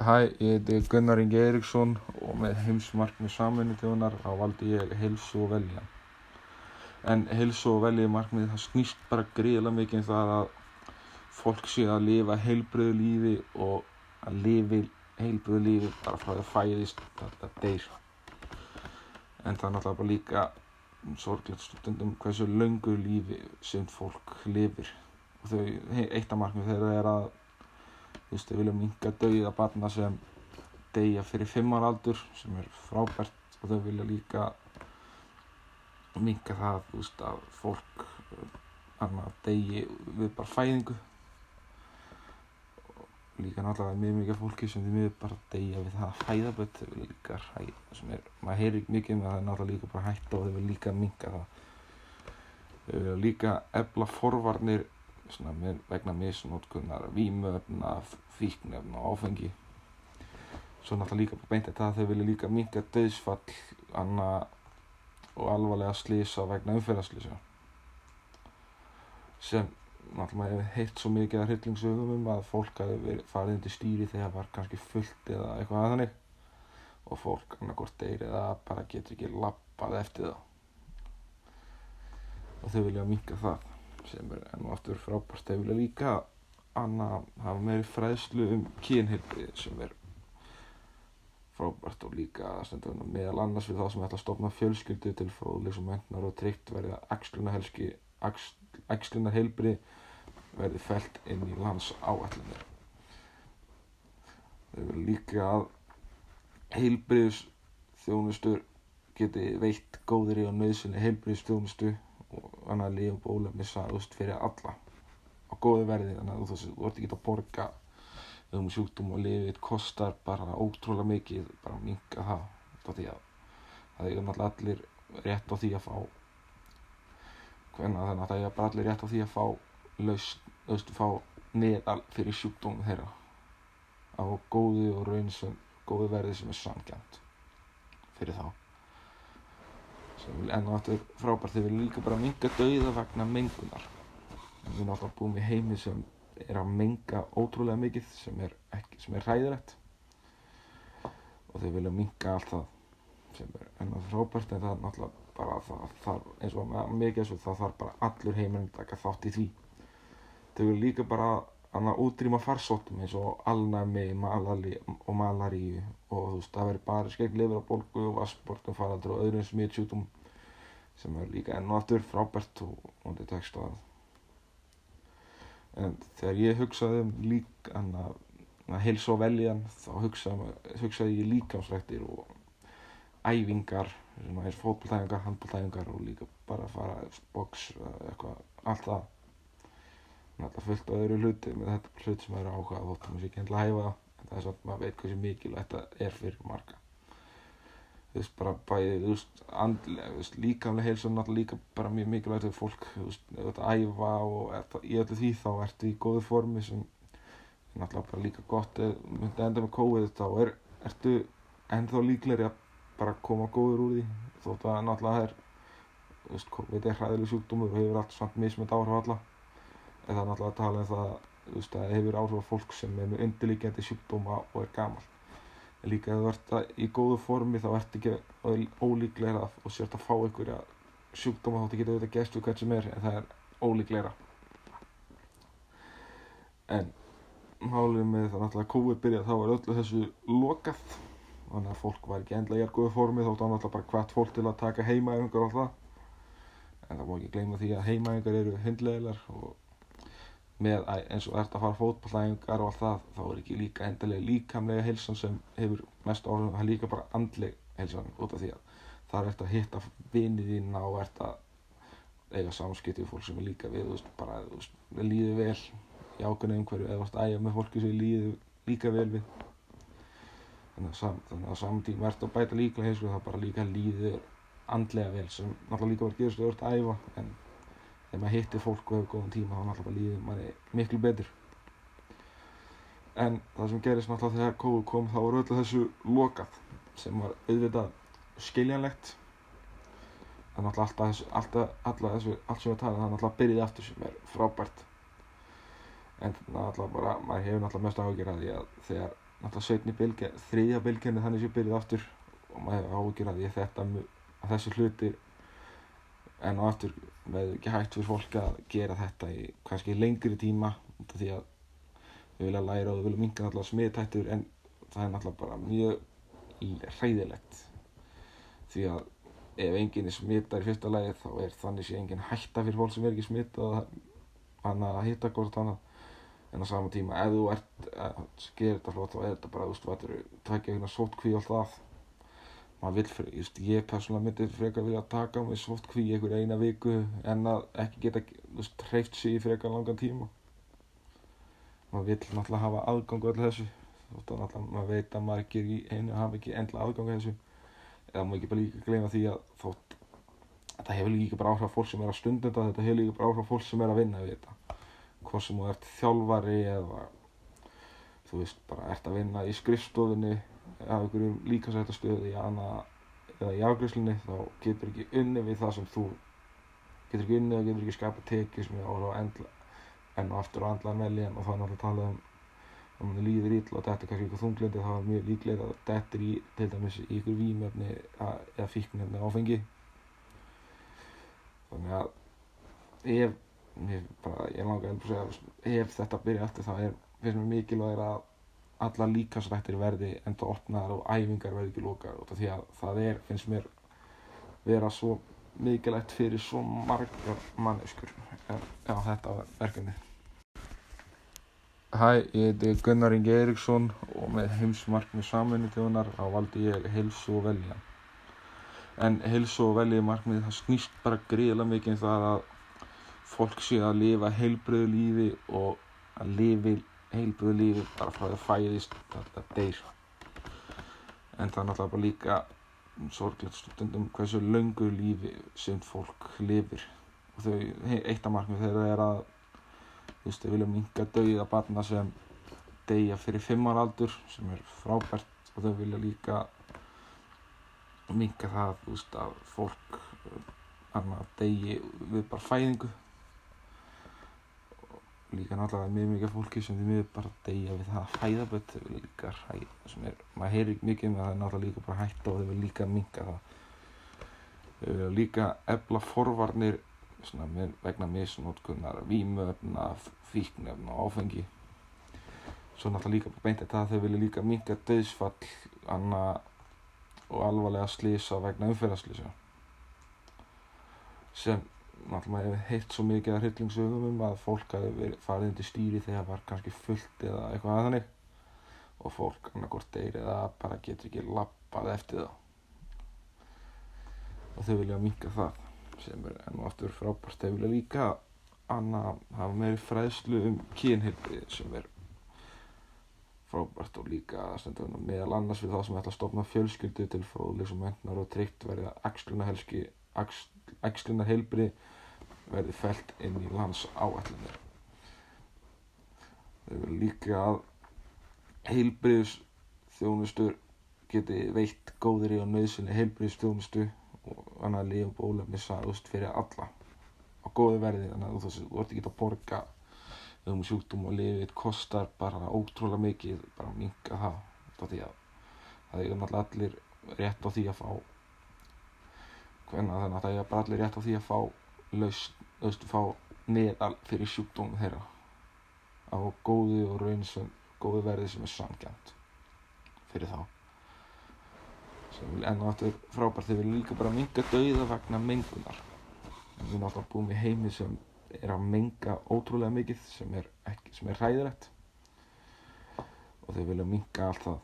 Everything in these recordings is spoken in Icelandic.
Hæ, ég heiti Gunnar Ingi Eiríksson og með heimsmarkmið samvinni þjóðunar þá valdi ég heilsu og velja. En heilsu og velja markmið það snýst bara gríðilega mikið um það að fólk sé að lifa heilbröðu lífi og að lifi heilbröðu lífi bara frá því að fæðist þetta deyr. En það er náttúrulega bara líka sorglegt stundum hversu löngu lífi sem fólk lifir. Og þau, eitt af markmið þeirra er að þú veist, við viljum minga dauða barna sem deyja fyrir fimmar aldur sem er frábært og þau vilja líka minga það, þú veist, að fólk annað degi við bara fæðingu. Og líka náttúrulega mjög mikið fólki sem við mjög bara deyja við það að fæða bött þau vilja líka hræða sem er, maður heyrir mikið um það, það er náttúrulega líka bara hætta og þau vilja líka minga það. Þau vilja líka ebla forvarnir svona, vegna misnótkunnar, vímöfna, fíknefna og áfengi. Svo náttúrulega líka beint þetta að þau vilja líka minka döðsfall og alvarlega slísa vegna umferðarslísa. Sem náttúrulega hefur heilt svo mikið að hryllingsögum um að fólk hafi farið undir stýri þegar það var kannski fullt eða eitthvað að þannig og fólk annarkort deyri eða bara getur ekki lappað eftir það. Og þau vilja minka það sem er enn og aftur frábært þeir vilja líka anna hafa meiri fræðslu um kynheilbrið sem er frábært og líka stendur meðal annars við þá sem ætla að stopna fjölskyldu til fróðlegs og mennar og tryggt verði að ægslunar heilbrið verði fælt inn í lands áætlanir þeir vilja líka að heilbriðs þjónustur geti veitt góðri og nöðsynni heilbriðs þjónustu og annað að lifa bólefni sæðust fyrir alla. Á góðu verði þannig að þú ert ekki að borga um sjúkdóm og lifið kostar bara ótrúlega mikið bara að minga það það er náttúrulega allir rétt á því að fá hvernig þannig að það er bara allir rétt á því að fá laust, veist, fá neðal fyrir sjúkdóm þeirra. Á góðu og raunsum góðu verði sem er samkjönd fyrir þá enn og aftur frábært þeir vilja líka bara minga dauða vegna mengunar. Við erum alltaf búin með heimi sem er að menga ótrúlega mikið sem er, ekki, sem er hræðilegt. Og þeir vilja minga allt það sem er enn og frábært en það er náttúrulega bara það þarf eins og mikið eins og það þarf bara allur heiminn að taka þátt í því. Þeir vilja líka bara að útrýma farsóttum eins og alnæmi og malaríu og þú veist það verður bara skegg lifur á bólgu og vassbortum faraldur og öðrum smittsjútum sem er líka enn og aftur frábært og hóndið tekst á það. En þegar ég hugsaði um lík að heilsa og veljan þá hugsaði, hugsaði ég líkamsrættir og æfingar sem er fótballtæfingar, handballtæfingar og líka bara að fara boks eitthvað, allt það alltaf fullt á öðru hluti með þetta hlut sem eru áhuga þótt að maður sé ekki hendilega hæfa en það er að maður veit hvað sem mikilvægt þetta er fyrir marga. Þú veist bara bæði þú veist andlega, þú veist líkamlega heilsa er náttúrulega líka bara mjög mikilvægt fyrir fólk. Þú veist, ef þetta æfa og þetta, í öllu því þá ertu í góðu formi sem er náttúrulega bara líka gott. Ef myndi enda með kóið þá er, ertu ennþá líklegri að bara koma góður úr því. Þótt að náttúrulega er þú veist, COVID er hræðileg sjúkdómur og hefur allt samt mismönd áhrif alla en það er náttúrulega að tala um það veist, að það hefur áhrif á fólk sem er með undirlíkjandi sjúkdóma og er gamal en líka ef þú ert í góðu formi þá ert ekki ólíklegra og sért að fá einhverja sjúkdóma þá getur þetta gæst við hvert sem er en það er ólíklegra. En málið með það náttúrulega að COVID byrjað þá var öllu þessu lokað. Þannig að fólk var ekki endla í er góðu formi þá var náttúrulega bara hvert fólk til að taka heimaæfingar og alltaf en það má ekki gleyma því að heimaæfingar eru hundlegilar og með eins og ert að fara fótballæfingar og allt það þá er ekki líka endilega líkamlega heilsan sem hefur mest orðin það er líka bara andleg heilsan út af því að það er eftir að hitta vinið þína og ert að eiga samskipti við fólk sem er líka við þú veist, bara, þú veist, líður vel í ákveðinu umhverju eða þú ægja með fólki sem líður líka vel við. Þannig að, sam, þannig að samtíma ert að bæta líka heilsu þá bara líka líður andlega vel sem náttúrulega líka var gerist að þegar maður hittir fólk og hefur góðan tíma þá náttúrulega líður manni miklu betur. En það sem gerist náttúrulega þegar COVID kom þá var öllu þessu lokað sem var auðvitað skiljanlegt. Er náttúrulega alltaf alltaf, alltaf þessu, allt sem við tala það er náttúrulega byrjið aftur sem er frábært. En náttúrulega bara, maður hefur náttúrulega mest áhugir að því að þegar náttúrulega setni bylgja, þriðja bylgjarni þannig sem byrjuð aftur og maður hefur áhugir að ég þetta að þessi hluti en á aftur með ekki hægt fyrir fólk að gera þetta í kannski lengri tíma því að við vilja læra og við viljum minga náttúrulega smiðtættur en það er náttúrulega bara mjög hræðilegt. Því að ef enginn er smittar í fyrsta lagi þá er þannig sé enginn hætta fyrir fólk sem er ekki smittað að hitta hvort annað. En á sama tíma ef þú ert að gera þetta flott þá er þetta bara, eru tveikja hérna sótkví alltaf maður vil, ég persónulega myndi frekar vilja taka á mig sótkví einhver eina viku en að ekki geta, hreift sig í frekar langan tíma. Maður vil náttúrulega hafa aðgang öll þessu að maður veit að margir í einu hafa ekki endla aðgang þessu. Eða maður ekki bara líka gleyna því að þótt þetta hefur líka bara áhrif fólk sem er að stundenda þetta hefur líka bara áhrif fólk sem er að vinna við þetta. Hvort sem þú ert þjálfari eða þú veist bara ert að vinna í skrifstofinni eða einhverjum líkasættastöðu eða í afgriðslinni þá getur ekki unni við það sem þú getur ekki unni og getur ekki skapa tekið sem er ára á endla enn og aftur á andlaðan veljan og það er náttúrulega að tala um að mann líður ítla og þetta er kannski eitthvað þunglindi þá er mjög líklega að þetta er í til dæmis í ykkur výmöfni eða fíknefni áfengi. Þannig að ef ég, bara, ég langar að segja ef þetta byrja eftir þá er finnst mér mikilvægir að alla líkasrættir verði enda opnaðar og æfingar verði ekki lókar því að það er, finnst mér vera svo mikilvægt fyrir svo margar manneskur já, þetta verkefni Hæ, ég heiti Gunnar Inge Eriksson og með heimsmarkmið saminuðunar á valdi ég heilsu og velja. En heilsu og velja markmið það snýst bara gríðilega mikið um það að fólk sé að lifa heilbröðu lífi og að lifi heilbröðu lífi bara frá því að fæðist þetta deyr. En það er náttúrulega bara líka sorglegt stundum hversu löngu lífi sem fólk lifir. Og þau, eitt af markmið þeirra er að þú veist, þau vilja minga dauða barna sem deyja fyrir fimmar aldur sem er frábært. Og þau vilja líka minga það, þú veist, að fólk annað degi við bara fæðingu líka náttúrulega mjög mikið fólki sem því miður bara deyja við það að fæða bött þau vil líka hræða sem er, maður heyrir mikið um það það er náttúrulega líka bara hægt og þau vil líka minga það. Þau vil líka ebla forvarnir svona, vegna misnótkunnar vímöfna, fíknefna og áfengi. Svo náttúrulega líka bara beint þetta að þau vilja líka minga döðsfall anna og alvarlega slísa vegna umferðarslísa sem náttúrulega hefur heitt svo mikið að hryllingsögum um að fólk hafi farið undir stýri þegar var kannski fullt eða eitthvað að þannig. Og fólk annarkort deyri eða bara getur ekki lappað eftir það og þau vilja minka það sem er enn og aftur frábært. Þau vilja líka anna hafa meiri fræðslu um kynhildi sem er frábært og líka meðal annars við þá sem ætla að stopna fjölskyldu til fróðlegs og mennar og tryggt verið að axlunar heilbrið verði fælt inn í lands áætlanir. Þau verður líka að heilbriðs þjónustur geti veitt góðri og nöðsynni heilbriðs þjónustu og annað líf og bólefni sagðust fyrir alla á góðu verði þannig að þú vart ekki að borga um sjúkdóm og lifið kostar bara ótrúlega mikið bara að minka það þá því að það er náttúrulega allir rétt á því að fá hvernig þannig að það er bara allir rétt á því að fá laust, laust fá neðal fyrir sjúkdómi þeirra. Á góðu og raunisum góðu verði sem er samkjönd fyrir þá. Sem vil enná aftur frábært þeir vil líka bara minga dauða vegna mengunar. Við erum alltaf búin í heimi sem er að menga ótrúlega mikið sem er, ekki, sem er hræðilegt. Og þeir vilja minga allt það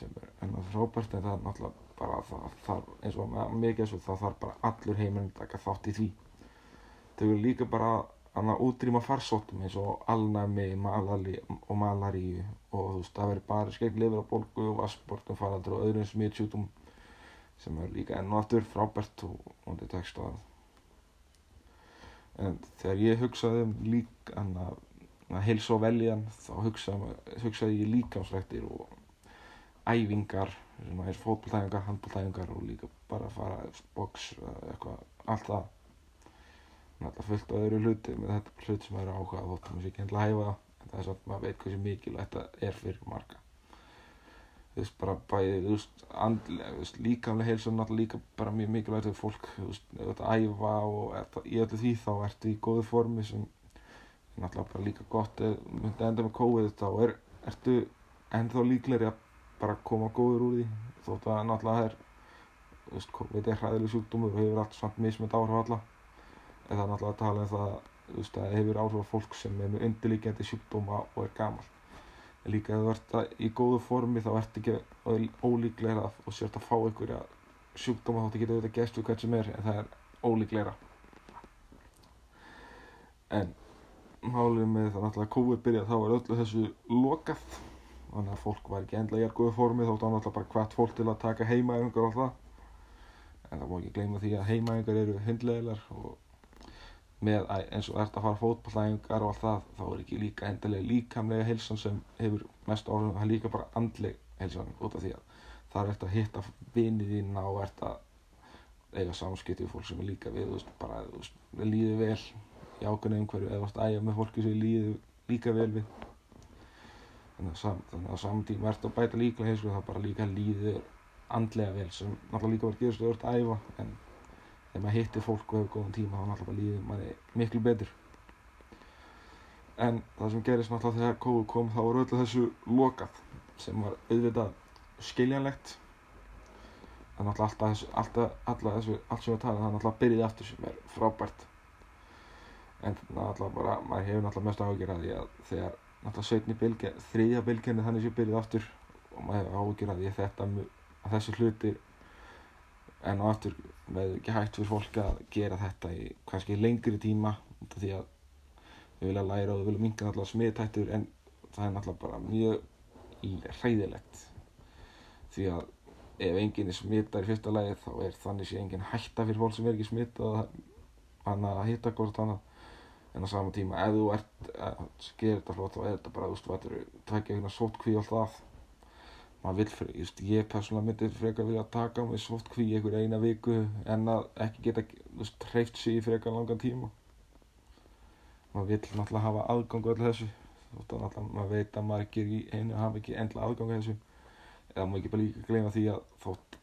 sem er enná frábært en það er náttúrulega bara það þarf eins og mikið eins og það þarf bara allur heiminn að taka þátt í því. Þau eru líka bara að útrýma farsóttum eins og alnæmi og malaríu og þú veist það verður bara skegg lifur á bolgu og vassbortum faraldur og öðrum smittsjútum sem er líka enn og aftur frábært og hóndið tekst á það. En þegar ég hugsaði um lík að heilsa og veljan þá hugsaði, hugsaði ég líkamsrættir og æfingar sem er fótballtæfingar, handballtæfingar og líka bara að fara boks eitthvað, allt það. Alltaf fullt á öðru hluti með þetta hlut sem er áhuga þóttum við sér ekki hennilega hæfa en það er svona að maður veit hversu mikilvægt þetta er fyrir marga. Þú veist, bara bæði, þú veist, andlega, þú veist, líkamlega heilsa náttúrulega líka bara mjög mikilvægt fyrir fólk, þú veist, ef þú ert að æfa og ert, í öllu því þá ertu í góðu formi sem náttúrulega bara líka gott. Ef myndi enda með COVID þá er, ertu ennþá líklegri að bara koma góður úr því. Þótt að náttúrulega það er, veist, COVID er hræðileg sjúkdómur og hefur allt samt mismönd áhrif alla. En það er náttúrulega að tala um það, veist, að hefur áhrif á fólk sem er með undirlíkjandi sjúkdóma og er gamalt en líka ef þú ert í góðu formi þá ert ekki ólíklegra og sért að fá einhverja sjúkdóma þótt að geta auðvitað gæst við hvern sem er en það er ólíklegra. En málið með það náttúrulega COVID byrjað þá er öllu þessu lokað þannig að fólk var ekki endla í að góðu formi þótt að náttúrulega bara hvert fólk til að taka heimaæfingar og það. En það má ekki gleyma því að heimaæfingar eru hundlegilar og með eins og ert að fara fótballæðingar og allt það þá er ekki líka endilega líkamlega heilsan sem hefur mest áhrif það er líka bara andleg heilsan út af því að það er eftir að hitta vinið þína og ert að eiga samskipti við fólk sem er líka við veist, bara, veist, líður vel í ákveðinu umhverju eða ægja með fólki sem líður líka vel við þannig að, sam, þannig að samtíma ert að bæta líka heilsu það bara líka líður andlega vel sem náttúrulega líka að verða að æfa en þegar maður hittir fólk og hefur góðan tíma þá náttúrulega líður manni miklu betur. En það sem gerist náttúrulega þegar COVID kom þá var öllu þessu lokað sem var auðvitað skiljanlegt. Er náttúrulega allt sem við talaðum það náttúrulega byrjið aftur sem er frábært. En náttúrulega bara, maður hefur náttúrulega mest því að þegar náttúrulega setni bylgja, þriðja bylgjarni þannig sem byrjið aftur og maður áhugjur að að þetta, að þessu hluti en á aftur verður ekki hægt fyrir fólk að gera þetta í kannski lengri tíma því að við vilja læra og við viljum minga náttúrulega smiðtættur en það er náttúrulega bara mjög hræðilegt. Því að ef enginn er smittar í fyrsta lagi þá er þannig sé enginn hætta fyrir fólk sem er ekki smittað að hitta hvort annað en á sama tíma ef þú ert að gera þetta flott þá er þetta bara, þú veist, þú ættir að tvekja einhverja sótkví alltaf maður vil fyrir, just, ég persónulega myndi frekar vilja taka með sótkví einhver eina viku en að ekki geta hreift sig í frekar langan tíma. Maður vil náttúrulega hafa aðgang á öllu þessu. Þótt að náttúrulega maður veit að maður ekki er í einu hafa ekki endla aðgang á þessu. Eða maður ekki bara líka gleyna því að þótt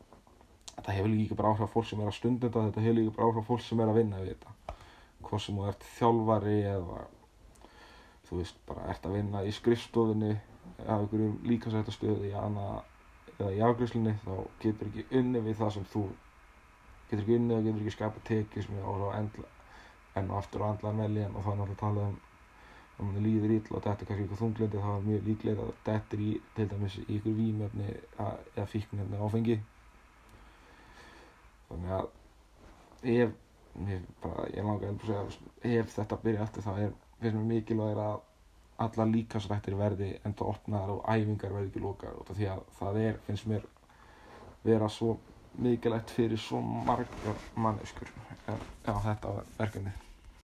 þetta hefur líka bara áhrif á fólk sem er að stundenda þetta hefur líka bara áhrif á fólk sem er að vinna við þetta hvort sem þú ert þjálfari eða þú veist bara ert að vinna í skrifstofunni eða einhverjum líkasættastöðu eða í afgriðslunni þá getur ekki unni við það sem þú getur ekki unni og getur ekki skapa tekið sem er áhrif á endla enn og aftur og andla meðlíðan og það er náttúrulega talað um að mann líður ítla og þetta er kannski eitthvað þunglindi þá er mjög líklega að þetta er í til dæmis í ykkur výmjöfni eða fíknefni áfengi. Þannig að ef ég, bara, ég langar að segja ef þetta byrja eftir þá er finnst mér mikilvægir að alla líkasrættir verði enda opnaðar og æfingar verði ekki lókar því að það er, finnst mér vera svo mikilvægt fyrir svo margar manneskur ef þetta verkefni